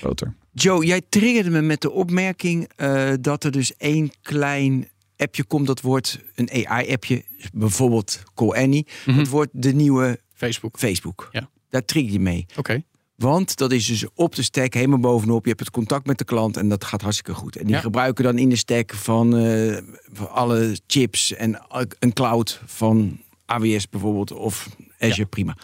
groter. Joe, jij triggerde me met de opmerking eh, dat er dus één klein appje komt. Dat wordt een AI-appje, bijvoorbeeld Call Annie. Mhm. Dat wordt de nieuwe Facebook. Facebook. Ja. Daar trigger je mee. Oké. Want dat is dus op de stack helemaal bovenop. Je hebt het contact met de klant en dat gaat hartstikke goed. En die Ja. gebruiken dan in de stack van, eh, van alle chips en een cloud van AWS bijvoorbeeld of Azure, prima.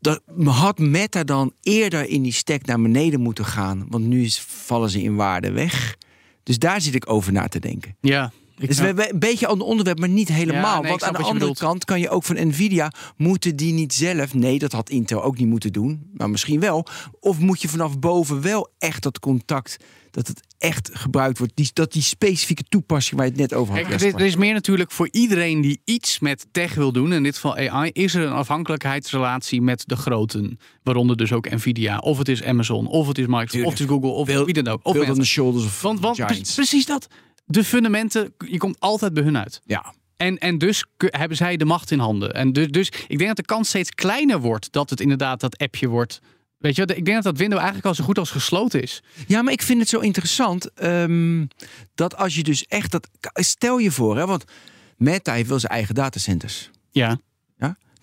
Dat had Meta dan eerder in die stack naar beneden moeten gaan, want nu is, vallen ze in waarde weg. Dus daar zit ik over na te denken. Ja. Dus we hebben een beetje aan het onderwerp, maar niet helemaal. Ja, nee, ik Want aan de andere bedoelt. kant kan je ook van Nvidia, moeten die niet zelf, nee, dat had Intel ook niet moeten doen, maar misschien wel. Of moet je vanaf boven wel echt dat contact, dat het echt gebruikt wordt, die, dat die specifieke toepassing waar je het net over had. Kijk, er, er is meer natuurlijk voor iedereen die iets met tech wil doen, in dit geval AI, is er een afhankelijkheidsrelatie met de groten. Waaronder dus ook Nvidia, of het is Amazon, of het is Microsoft, of het is Google, of wie dan ook. Of shoulders of want, want giants. pre- precies dat. De fundamenten, je komt altijd bij hun uit. Ja. En, en dus hebben zij de macht in handen. En dus, dus ik denk dat de kans steeds kleiner wordt dat het inderdaad dat appje wordt. Weet je, ik denk dat dat window eigenlijk al zo goed als gesloten is. ja, maar ik vind het zo interessant ehm, dat als je dus echt dat, stel je voor, hè, want Meta heeft wel zijn eigen datacenters. Ja.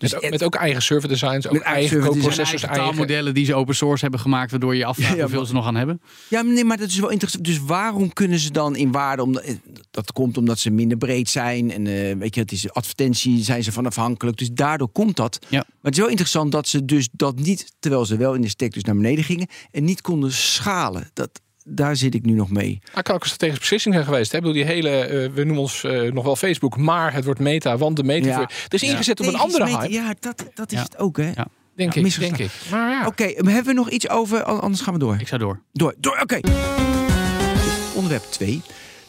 Dus met, ook- met ook eigen server designs, ook eigen co-processors, eigen eigen... taalmodellen die ze open source hebben gemaakt, waardoor je afvraagt Ja, hoeveel maar- ze nog aan hebben. Ja, maar nee, maar dat is wel interessant. Dus waarom kunnen ze dan in waarde? Omdat, eh, dat komt omdat ze minder breed zijn. En eh, weet je, het is advertentie, zijn ze van afhankelijk. Dus daardoor komt dat. Ja. Maar het is wel interessant dat ze dus dat niet, terwijl ze wel in de stek dus naar beneden gingen, en niet konden schalen. Dat, daar zit ik nu nog mee. Ah, kan ook een strategische beslissing zijn geweest. Hè? Ik bedoel, die hele, eh, we noemen ons eh, nog wel Facebook, maar het wordt meta, want de meta. Ja. Het is Ja. ingezet op een andere hype, Ja, dat, dat is Ja. het ook, hè? Ja. denk Ja, ik. Denk ik. Maar ja. Oké, hebben we nog iets over? An- Anders gaan we door. Ik zou door. Door, door, oké. Onderwerp 2.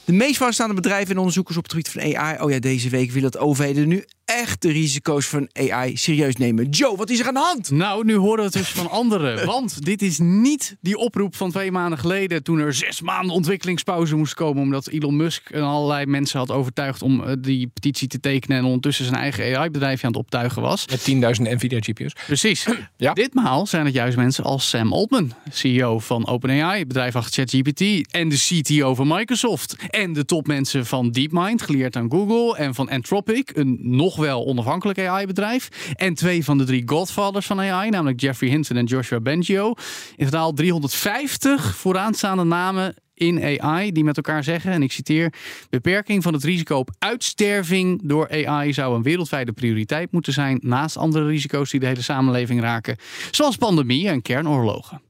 De meest vooraanstaande bedrijven en onderzoekers op het gebied van AI. Oh ja, deze week willen dat overheden nu echt de risico's van AI serieus nemen. Joe, wat is er aan de hand? Nou, nu horen we het dus van anderen. *laughs* Want dit is niet die oproep van twee maanden geleden. toen er zes maanden ontwikkelingspauze moest komen. omdat Elon Musk en allerlei mensen had overtuigd om eh, die petitie te tekenen. en ondertussen zijn eigen AI-bedrijfje aan het optuigen was. Met 10.000 Nvidia GPU's. Precies. *clears throat* Ja. Ditmaal zijn het juist mensen als Sam Altman, CEO van OpenAI, het bedrijf achter ChatGPT, en de CTO van Microsoft. En de topmensen van DeepMind, geleerd aan Google, en van Anthropic, een nog wel onafhankelijk AI-bedrijf. En twee van de drie godfathers van AI, namelijk Jeffrey Hinton en Joshua Bengio. In totaal 350 vooraanstaande namen in AI die met elkaar zeggen, en ik citeer, beperking van het risico op uitsterving door AI zou een wereldwijde prioriteit moeten zijn, naast andere risico's die de hele samenleving raken, zoals pandemie en kernoorlogen.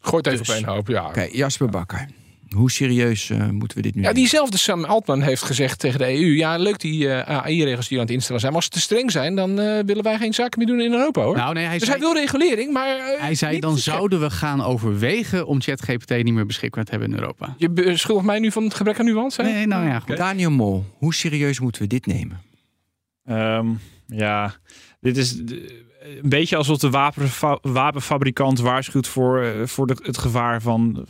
Gooit even Dus. op één hoop. Ja. Oké, Jasper Bakker. Hoe serieus eh, moeten we dit nu Ja, nemen? diezelfde Sam Altman heeft gezegd tegen de EU: ja, leuk die eh, AI-regels die aan het instellen zijn. Maar als ze te streng zijn, dan eh, willen wij geen zaken meer doen in Europa hoor. Nou, nee, hij dus zei, hij wil regulering, maar. hij zei dan zouden we gaan overwegen om ChatGPT niet meer beschikbaar te hebben in Europa. Je beschuldigt mij nu van het gebrek aan nuance? hè? Nee, nou ja, goed. Daniel Mol, hoe serieus moeten we dit nemen? Ehm, ja, dit is een beetje alsof de wapenfa- wapenfabrikant waarschuwt voor, voor de, het gevaar van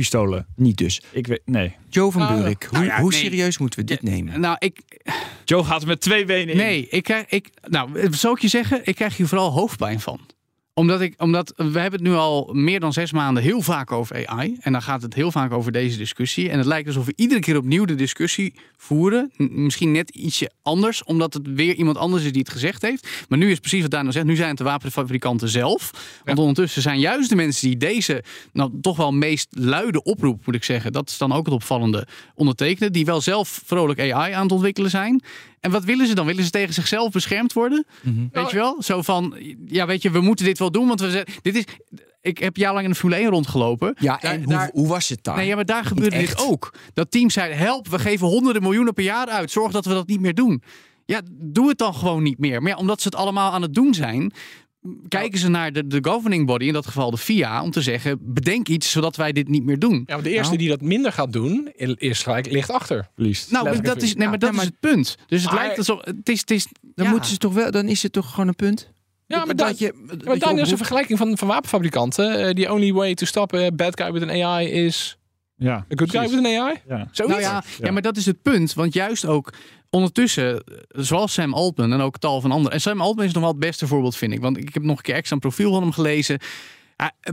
pistolen. Niet dus. Ik weet, nee. Joe van Ah, Buurik, hoe, nou ja, hoe nee. serieus moeten we dit nemen? Nou, ik, Joe gaat er met twee benen in. Nee, ik krijg, ik, nou, zou ik je zeggen, ik krijg hier vooral hoofdpijn van. Omdat, ik, omdat we hebben het nu al meer dan zes maanden heel vaak over AI. En dan gaat het heel vaak over deze discussie. En het lijkt alsof we iedere keer opnieuw de discussie voeren. Misschien net ietsje anders, omdat het weer iemand anders is die het gezegd heeft. Maar nu is precies wat Daniel zegt. Nu zijn het de wapenfabrikanten zelf. Want ondertussen zijn juist de mensen die deze, nou toch wel meest luide oproep, moet ik zeggen. Dat is dan ook het opvallende ondertekenen. Die wel zelf vrolijk AI aan het ontwikkelen zijn. En wat willen ze dan? Willen ze tegen zichzelf beschermd worden? Weet je wel? Zo van, ja, weet je, we moeten dit wel doen, want we zijn, dit is. Ik heb jarenlang in de Formule 1 rondgelopen. Ja, Daar- en daar- hoe, hoe was het daar? Nee, ja, maar daar gebeurde dit ook. Dat teams zeiden: help, we geven honderden miljoenen per jaar uit. Zorg dat we dat niet meer doen. Ja, doe het dan gewoon niet meer. Maar ja, omdat ze het allemaal aan het doen zijn, kijken ze naar de, de governing body, in dat geval de FIA, om te zeggen: bedenk iets zodat wij dit niet meer doen. Ja, maar de eerste die dat minder gaat doen, is gelijk ligt achter. Verliest. Nou, Letterlijk dat is, nee, maar Ja, dat maar- is het punt. Dus het Maar- lijkt alsof het is, het is dan, ja. moeten ze toch wel, dan is het toch gewoon een punt? Ja, maar, dat, dan, dat je, maar dat je Daniel is een vergelijking van, van wapenfabrikanten. Eh, The only way to stop a bad guy with an AI is Ja, a good guy with an AI. Ja. Zoiets. Nou ja, ja. maar dat is het punt. Want juist ook ondertussen, eh, zoals Sam Altman en ook tal van anderen. En Sam Altman is nog wel het beste voorbeeld, vind ik. Want ik heb nog een keer extra een profiel van hem gelezen.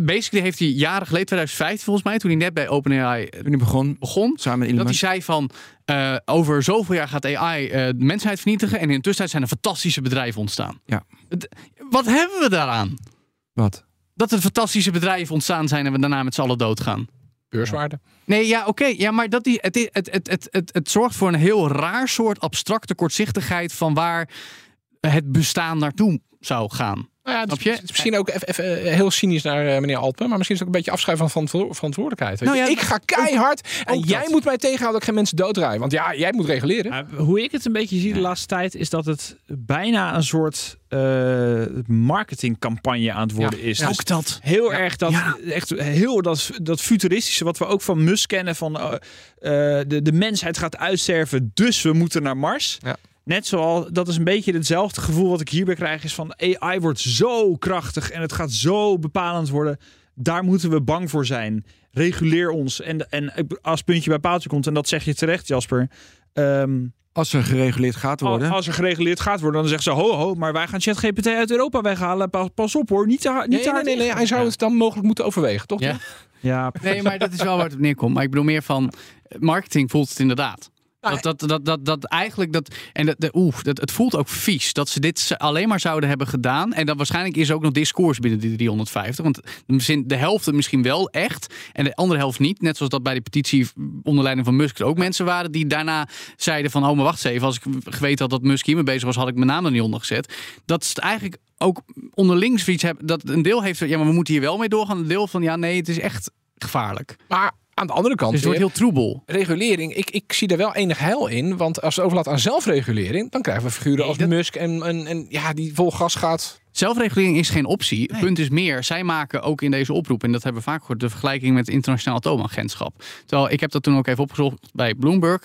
Basically heeft hij jaren geleden, 2015 volgens mij, toen hij net bij OpenAI eh, begon, begon, samen met Elon dat hij zei van eh, over zoveel jaar gaat AI de mensheid vernietigen en in de tussentijd zijn er fantastische bedrijven ontstaan. Ja. Het- Wat hebben we daaraan? Wat? Dat er fantastische bedrijven ontstaan zijn en we daarna met z'n allen doodgaan. Beurswaarde. Nee, ja, oké. Ja, maar dat die, het, het, het, het, het, het zorgt voor een heel raar soort abstracte kortzichtigheid van waar het bestaan naartoe zou gaan. Nou ja, het, is, je? het is misschien ook even, even, eh, heel cynisch naar eh, meneer Altman, maar misschien is het ook een beetje afschuiven van verantwo- verantwoordelijkheid. Nou ja, ik ga keihard en ook jij dat. moet mij tegenhouden dat ik geen mensen dooddraai. Want ja, jij moet reguleren. Hoe ik het een beetje zie de laatste tijd, is dat het bijna een soort eh, marketingcampagne aan het worden is. Dus dat. Heel erg dat, Ja. echt heel dat, dat futuristische wat we ook van Musk kennen. Van de, de mensheid gaat uitsterven, dus we moeten naar Mars. Net zoals, dat is een beetje hetzelfde gevoel wat ik hierbij krijg. Is van AI wordt zo krachtig en het gaat zo bepalend worden. Daar moeten we bang voor zijn. Reguleer ons. En, en als puntje bij paaltje komt, en dat zeg je terecht Jasper. ehm, Als er gereguleerd gaat worden. als er gereguleerd gaat worden, dan zeggen ze: ho, ho, maar wij gaan ChatGPT uit Europa weghalen. Pas, pas op hoor, niet te, niet Nee, te nee, hard nee, nee, hij zou het dan mogelijk moeten overwegen, toch? Ja. Ja, Nee, maar dat is wel waar het op neerkomt. Maar ik bedoel meer van marketing voelt het inderdaad. Dat, dat, dat, dat, dat eigenlijk dat. En dat, de, oeh, dat, het voelt ook vies dat ze dit alleen maar zouden hebben gedaan. En dat waarschijnlijk is er ook nog discours binnen die 350. Want de helft misschien wel echt. En de andere helft niet. Net zoals dat bij de petitie onder leiding van Musk er ook mensen waren die daarna zeiden: van oh, maar wacht eens even. Als ik geweten had dat Musk hiermee bezig was, had ik mijn naam er niet onder gezet. Dat is eigenlijk ook onderling zoiets hebben. Dat een deel heeft. Ja, maar we moeten hier wel mee doorgaan. Een deel van ja, nee, het is echt gevaarlijk. Maar aan de andere kant Dus het wordt weer, heel troebel. regulering, ik, ik zie daar wel enig heil in. Want als het overlaat aan zelfregulering, dan krijgen we figuren Nee, als dat- Musk en, en, en ja, die vol gas gaat. Zelfregulering is geen optie. Het punt is meer, zij maken ook in deze oproep, en dat hebben we vaak gehoord, de vergelijking met het Internationaal Atoomagentschap. Terwijl ik heb dat toen ook even opgezocht bij Bloomberg.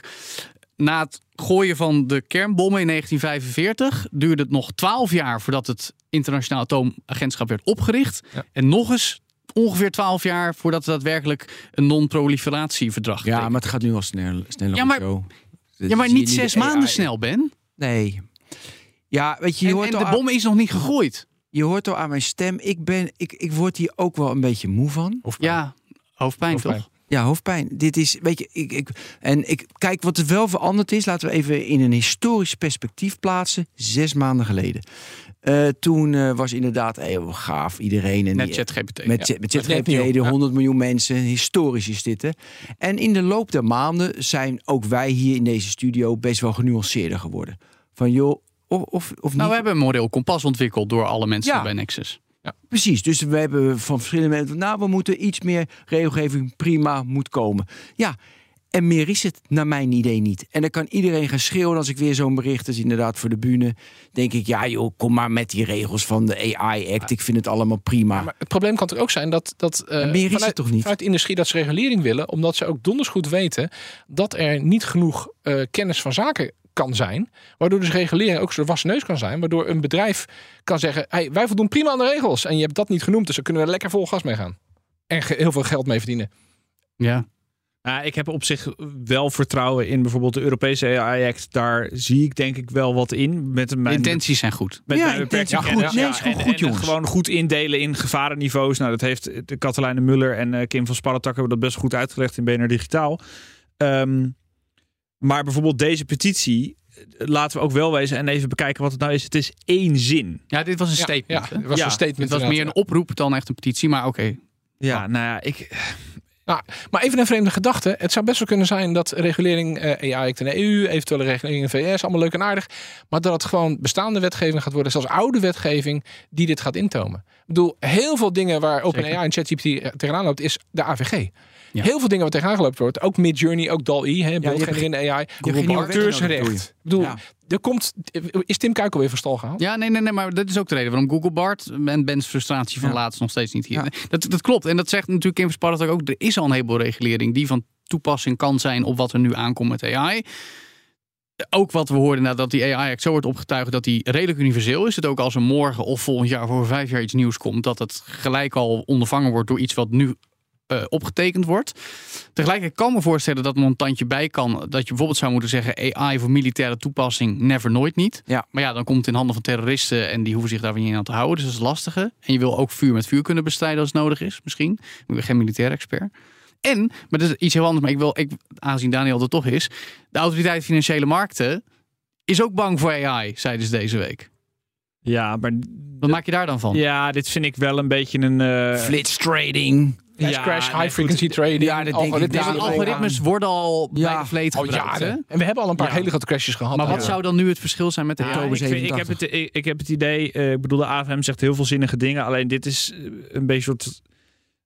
Na het gooien van de kernbommen in 1945 duurde het nog 12 jaar voordat het Internationaal Atoomagentschap werd opgericht. Ja. En nog eens ongeveer 12 jaar voordat het daadwerkelijk een non-proliferatieverdrag Ja, maar het gaat nu al snel, sneller. Ja, maar- zo. Ja, maar niet zes AI. maanden snel, Ben. Nee. Ja, weet je, je En, hoort, en de aan, bom is nog niet gegooid. je hoort al aan mijn stem. Ik, ben, ik, ik word hier ook wel een beetje moe van. Ja, hoofdpijn, Hoofdpijn. toch? Ja, hoofdpijn. Dit is, weet je, ik, ik, en ik kijk wat er wel veranderd is. Laten we even in een historisch perspectief plaatsen. Zes maanden geleden. Eh, toen eh, was inderdaad heel gaaf iedereen. En Met ChatGPT. Met, ja. met ChatGPT, NPO, de ja. 100 miljoen mensen. Historisch is dit, hè. En in de loop der maanden zijn ook wij hier in deze studio best wel genuanceerder geworden. Van joh, of, of, of niet. Nou, we hebben een model kompas ontwikkeld door alle mensen Ja. bij Nexus. Precies, dus we hebben van verschillende mensen... nou, we moeten iets meer regelgeving, prima, moet komen. Ja, en meer is het naar mijn idee niet. En dan kan iedereen gaan schreeuwen als ik weer zo'n bericht is inderdaad voor de bühne. denk ik, ja joh, kom maar met die regels van de AI-act. Ik vind het allemaal prima. Maar het probleem kan toch ook zijn dat, dat eh, Ja, meer is vanuit, het toch niet? vanuit de industrie dat ze regulering willen, omdat ze ook donders goed weten dat er niet genoeg eh, kennis van zaken kan zijn, waardoor dus regulering ook zo'n wassen neus kan zijn, waardoor een bedrijf kan zeggen, hey, wij voldoen prima aan de regels en je hebt dat niet genoemd, dus dan kunnen we er lekker vol gas mee gaan. En heel veel geld mee verdienen. Ja. Nou, ik heb op zich wel vertrouwen in bijvoorbeeld de Europese AI-act. Daar zie ik denk ik wel wat in. Met mijn, intenties zijn goed. met Ja, mijn beperkte intentie kennis. goed. Nee, is gewoon en, goed, en jongens. gewoon goed indelen in gevarenniveaus. Nou, dat heeft de Katelijne Muller en eh, Kim van Sparretak hebben dat best goed uitgelegd in BNR Digitaal. Ehm, maar bijvoorbeeld deze petitie, eh, laten we ook wel wezen en even bekijken wat het nou is. Het is één zin. Ja, dit was een statement. ja, het was Ja, een statement. Het was meer een oproep dan echt een petitie, maar oké. Ja, nou ja, ik, Nou, maar even een vreemde gedachte. Het zou best wel kunnen zijn dat regulering eh AI in de EU, eventuele regulering in de VS, allemaal leuk en aardig. Maar dat het gewoon bestaande wetgeving gaat worden, zelfs oude wetgeving, die dit gaat intomen. Ik bedoel, heel veel dingen waar OpenAI en ChatGPT tegenaan loopt, is de AVG. Ja. Heel veel dingen wat tegenaan gelopen wordt, ook Midjourney, ook DAL-E, hè, beeldgenerende AI, bedoel auteursrecht. Ik bedoel, Ja. er komt, is Tim Kuikel weer van stal gehaald? Ja, nee, nee, nee, maar dat is ook de reden waarom Google Bart en Ben's frustratie van Ja. laatst nog steeds niet hier. Dat, dat klopt. En dat zegt natuurlijk Kim Versparret ook. Er is al een heleboel regulering die van toepassing kan zijn op wat er nu aankomt met AI. Ook wat we hoorden nadat die AI Act zo wordt opgetuigd dat die redelijk universeel is. Het ook als er morgen of volgend jaar of over vijf jaar iets nieuws komt, dat het gelijk al ondervangen wordt door iets wat nu eh, opgetekend wordt. Tegelijkertijd kan ik me voorstellen dat er nog een tandje bij kan. Dat je bijvoorbeeld zou moeten zeggen AI voor militaire toepassing never nooit niet. Ja. Maar ja, dan komt het in handen van terroristen en die hoeven zich daar niet aan te houden. Dus dat is lastige. En je wil ook vuur met vuur kunnen bestrijden als het nodig is, misschien. Ik ben geen militair expert. En, maar dat is iets heel anders. Maar ik wil, ik, aangezien Daniel er toch is, de autoriteit financiële markten is ook bang voor AI, zeiden ze deze week. Ja, maar Wat maak je daar dan van? ja, dit vind ik wel een beetje een... eh, Flits trading. Ja, crash, nee, high frequency trading. Ja, dat denk ik. algoritmes worden al bij de vleet al gebruikt. hè? jaren. En we hebben al een paar Ja. hele grote crashes gehad. Maar Ja. wat zou dan nu het verschil zijn met de oktober ik, vind- ik, heb 87. het, ik, ik heb het idee, eh, ik bedoel, de AFM zegt heel veel zinnige dingen. Alleen dit is eh, een beetje soort,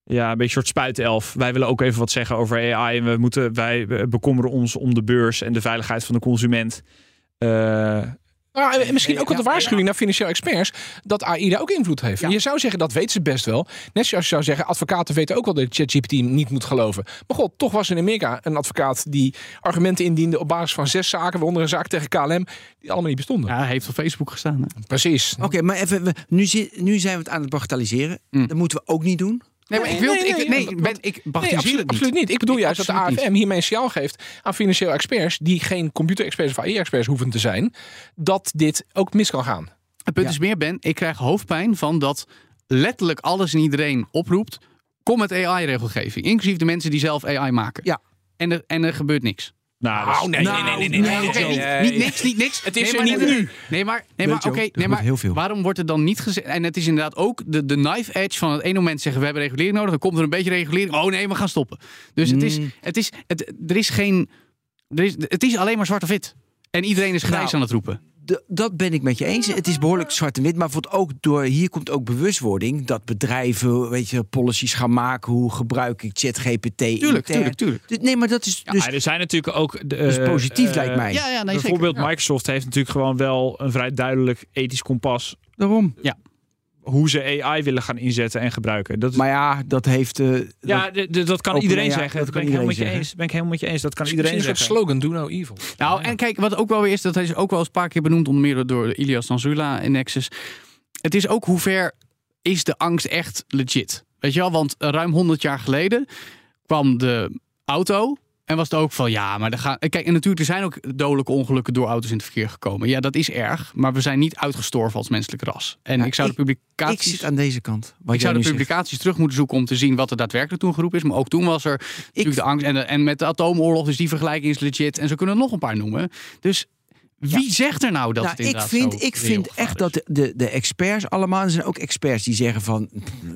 ja, een beetje soort spuitelf. Wij willen ook even wat zeggen over AI. En we moeten, wij bekommeren ons om de beurs en de veiligheid van de consument. Eh, Nou, en misschien ook wel de waarschuwing naar financiële experts dat AI daar ook invloed heeft. Ja. Je zou zeggen dat weten ze best wel. Net zoals je zou zeggen, advocaten weten ook wel dat ChatGPT niet moet geloven. Maar god, toch was er in Amerika een advocaat die argumenten indiende op basis van zes zaken, waaronder een zaak tegen KLM, die allemaal niet bestonden. Ja, hij heeft op Facebook gestaan. Hè? Precies. Oké, maar even, we- nu, zit, nu zijn we het aan het bagatelliseren. Mm. Dat moeten we ook niet doen. Nee, maar ik wil nee, ik, nee, nee, want- ben, ik Nee, bagatelliseer absoluut, niet. absoluut niet. Ik bedoel Ik juist dat de AFM hiermee een signaal geeft aan financiële experts, die geen computerexperts of AI-experts hoeven te zijn, dat dit ook mis kan gaan. Het punt Ja. is meer, Ben, ik krijg hoofdpijn van dat letterlijk alles en iedereen oproept. Kom met AI-regelgeving, inclusief de mensen die zelf AI maken. Ja. En er, en er gebeurt niks. Nou, nee, Nou, nee, nee, nee, Oké, nee, niet, nee. niet niks, niet niks. Het is nee, er maar, niet nee, nu. nee. Nee, maar, nee, maar oké, er nee, maar heel veel. waarom wordt er dan niet gezegd? En het is inderdaad ook de, de knife edge van het ene moment zeggen we hebben regulering nodig, dan komt er een beetje regulering. Oh nee, we gaan stoppen. Dus het is, Mm. het is, het, er is geen, er is, het is alleen maar zwart of wit. En iedereen is grijs Nou, aan het roepen. Dat ben ik met je eens. Het is behoorlijk zwart en wit. Maar ook door, hier komt ook bewustwording. Dat bedrijven, weet je, policies gaan maken. Hoe gebruik ik ChatGPT Tuurlijk, intern. tuurlijk, tuurlijk. Nee, maar dat is dus... Ja, er zijn natuurlijk ook. De, Dus eh, positief eh, lijkt mij. Ja, ja, nee, Bijvoorbeeld zeker. Microsoft heeft natuurlijk gewoon wel een vrij duidelijk ethisch kompas Daarom. Hoe ze AI willen gaan inzetten en gebruiken. Dat is, Maar ja, dat heeft... eh, ja, dat- kan iedereen AI, zeggen. dat ben ik helemaal met je iedereen eens. Ben ik helemaal met je eens. Dat kan Misschien iedereen zeggen. slogan, do no evil. Nou, en kijk, wat ook wel weer is, dat is ook wel eens een paar keer benoemd, onder meer door Ilias Tanzula in Nexus. Het is ook hoe ver is de angst echt legit? Weet je wel, want ruim 100 jaar geleden kwam de auto en was het ook van ja, maar er gaan. Kijk, en natuurlijk, er zijn ook dodelijke ongelukken door auto's in het verkeer gekomen. Ja, dat is erg, maar we zijn niet uitgestorven als menselijk ras. En Ja, ik zou ik- de ik publicaties. zit aan deze kant. Ik zou de zegt. publicaties terug moeten zoeken om te zien wat er daadwerkelijk toen geroepen is. Maar ook toen was er natuurlijk de angst. En, de- en met de atoomoorlog, dus die vergelijking is legit. En zo kunnen we nog een paar noemen. Dus wie zegt er nou dat Nou, het ik vind, ik vind echt dat de, de, experts allemaal... Er zijn ook experts die zeggen van...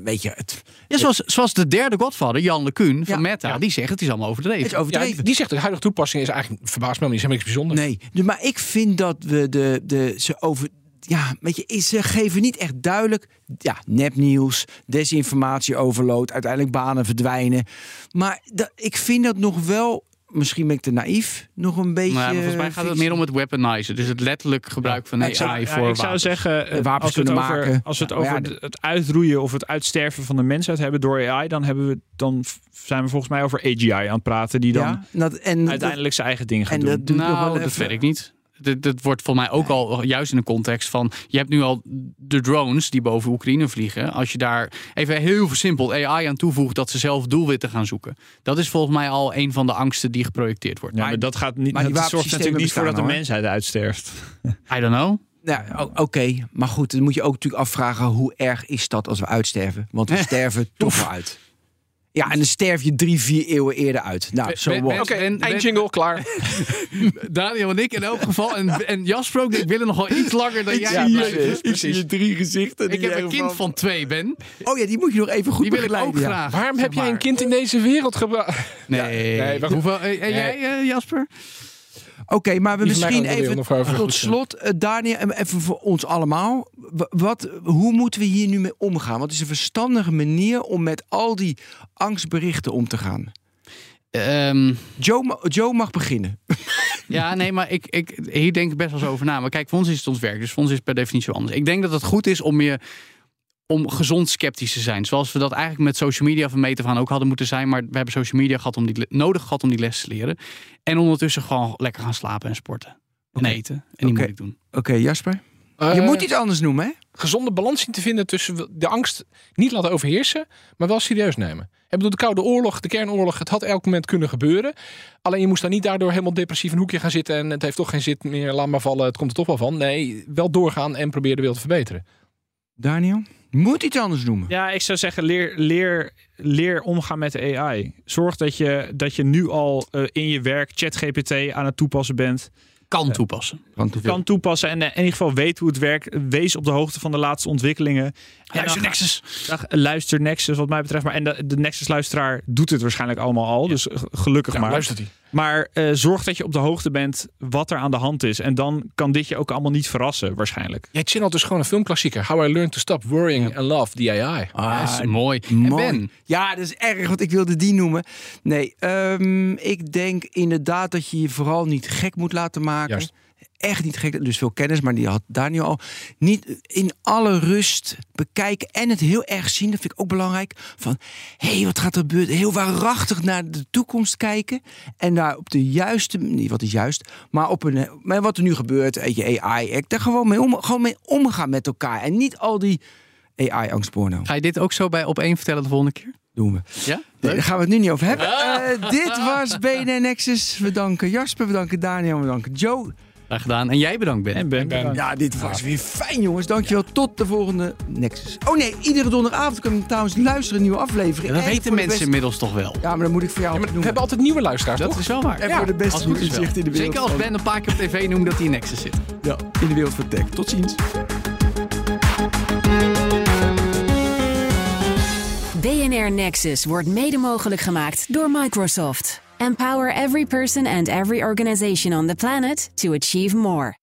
Weet je, het, Ja, zoals, zoals de derde godvader, Jan LeCun van Ja. Meta, die zegt het is allemaal overdreven. het is overdreven. die zegt de huidige toepassing is eigenlijk, verbaast me niet, is helemaal niks bijzonders. Nee, maar ik vind dat we de, de, ze over. Ja, weet je, ze geven niet echt duidelijk. Ja, nepnieuws, desinformatie, overload, uiteindelijk banen verdwijnen. Maar dat, ik vind dat nog wel. Misschien ben ik te naïef. Nog een beetje. Maar volgens mij gaat het meer om het weaponizen. Dus het letterlijk gebruik van AI ik zou- Ja, voor ik zou zeggen, eh, En wapens als kunnen over, maken. als we het Nou, over ja, het uitroeien of het uitsterven van de mensheid hebben door AI, dan, hebben we, dan zijn we volgens mij over AGI aan het praten, die dan Ja, dat, en uiteindelijk zijn eigen ding gaat en doen. dat doet nog wel Nou, dat weet ik niet. Dat, dat wordt voor mij ook al juist in de context van... je hebt nu al de drones die boven Oekraïne vliegen. Als je daar even heel versimpeld AI aan toevoegt... dat ze zelf doelwitten gaan zoeken. Dat is volgens mij al een van de angsten die geprojecteerd wordt. Ja, maar dat gaat niet. maar die dat zorgt natuurlijk niet voor dat de mensheid uitsterft. I don't know. Ja, oké. Maar goed, dan moet je ook natuurlijk afvragen hoe erg is dat als we uitsterven? Want we *laughs* sterven toch wel uit. Ja, en dan sterf je drie, vier eeuwen eerder uit. Nou, zo what. ben- Oké, ben- eindjingle, klaar. *laughs* Daniel en ik in elk geval. En, en Jasper ook. Ik wil er nog wel iets langer dan jij. Ja, blijven. precies, precies. drie gezichten. Ik heb een kind van twee, Ben. Oh ja, die moet je nog even goed Die wil ik ook begeleiden. ja. graag. Waarom heb jij een kind in deze wereld gebracht? Nee. nee, maar goed. Hoeveel, en en jij, eh, Jasper? Oké, maar we misschien even tot slot, eh, Daniel, en even voor ons allemaal. Wat, hoe moeten we hier nu mee omgaan? Wat is een verstandige manier om met al die angstberichten om te gaan? Ehm, Joe, Joe mag beginnen. *laughs* ja, nee, maar ik, ik, hier denk ik best wel eens over na. Maar kijk, voor ons is het ons werk. Dus voor ons is het per definitie anders. Ik denk dat het goed is om je om gezond sceptisch te zijn. Zoals we dat eigenlijk met social media van meet af aan ook hadden moeten zijn. Maar we hebben social media gehad om die, nodig gehad om die les te leren. En ondertussen gewoon lekker gaan slapen en sporten. En eten. En die Oké. moet ik doen. Oké, Jasper? Je Eh, moet iets anders noemen, hè? gezonde balans zien te vinden tussen de angst niet laten overheersen, maar wel serieus nemen. Ik bedoel, de Koude Oorlog, de kernoorlog, het had elk moment kunnen gebeuren. Alleen je moest daar niet daardoor helemaal depressief in een hoekje gaan zitten en het heeft toch geen zin meer, laat maar vallen, het komt er toch wel van. Nee, wel doorgaan en probeer de wereld te verbeteren. Daniel? Je moet iets anders noemen. Ja, ik zou zeggen, leer, leer, leer omgaan met de AI. Zorg dat je, dat je nu al eh, in je werk ChatGPT aan het toepassen bent. Kan toepassen. Van te veel. Kan toepassen en eh, in ieder geval weet hoe het werkt. Wees op de hoogte van de laatste ontwikkelingen. En Luister dan- Nexus. Dag, luister Nexus wat mij betreft. Maar en de, de Nexus-luisteraar doet het waarschijnlijk allemaal al. Dus gelukkig Ja, maar. luistert hij. Maar eh, zorg dat je op de hoogte bent wat er aan de hand is. En dan kan dit je ook allemaal niet verrassen, waarschijnlijk. Jij channelt dus gewoon een filmklassieker. How I Learned to Stop Worrying and Love the AI. Ah, is mooi. En. Ben, Ja, dat is erg, want ik wilde die noemen. Nee, ehm, ik denk inderdaad dat je je vooral niet gek moet laten maken. Juist. Echt niet gek, dus veel kennis, maar die had Daniel al. Niet in alle rust bekijken en het heel erg zien, dat vind ik ook belangrijk. Van, hé, hey, wat gaat er gebeuren? Heel waarachtig naar de toekomst kijken. En daar op de juiste, niet wat is juist, maar op een, maar wat er nu gebeurt, weet je, AI, ik daar gewoon mee, om, gewoon mee omgaan met elkaar. En niet al die AI-angstporno. ga je dit ook zo bij op één vertellen de volgende keer? Doen we. Ja? Daar gaan we het nu niet over hebben. Eh, dit was BNN Nexus. We danken Jasper, we danken Daniel, we danken Joe. Graag gedaan. En jij bedankt, Ben. En Ben. Ja, dit was weer fijn, jongens. Dankjewel. Tot de volgende Nexus. Oh nee, iedere donderdagavond kunnen we trouwens luisteren een nieuwe aflevering. Ja, dat En weten mensen beste- inmiddels toch wel. Ja, maar dan moet ik voor jou Ja, maar we hebben altijd nieuwe luisteraars, Dat toch? is wel waar. En Ja, voor de Als beste het goed is wel. inzicht in de wereld. Zeker als Ben een paar keer op tv noemt dat hij in Nexus zit. Ja, in de wereld van tech. Tot ziens. BNR Nexus wordt mede mogelijk gemaakt door Microsoft. Empower every person and every organization on the planet to achieve more.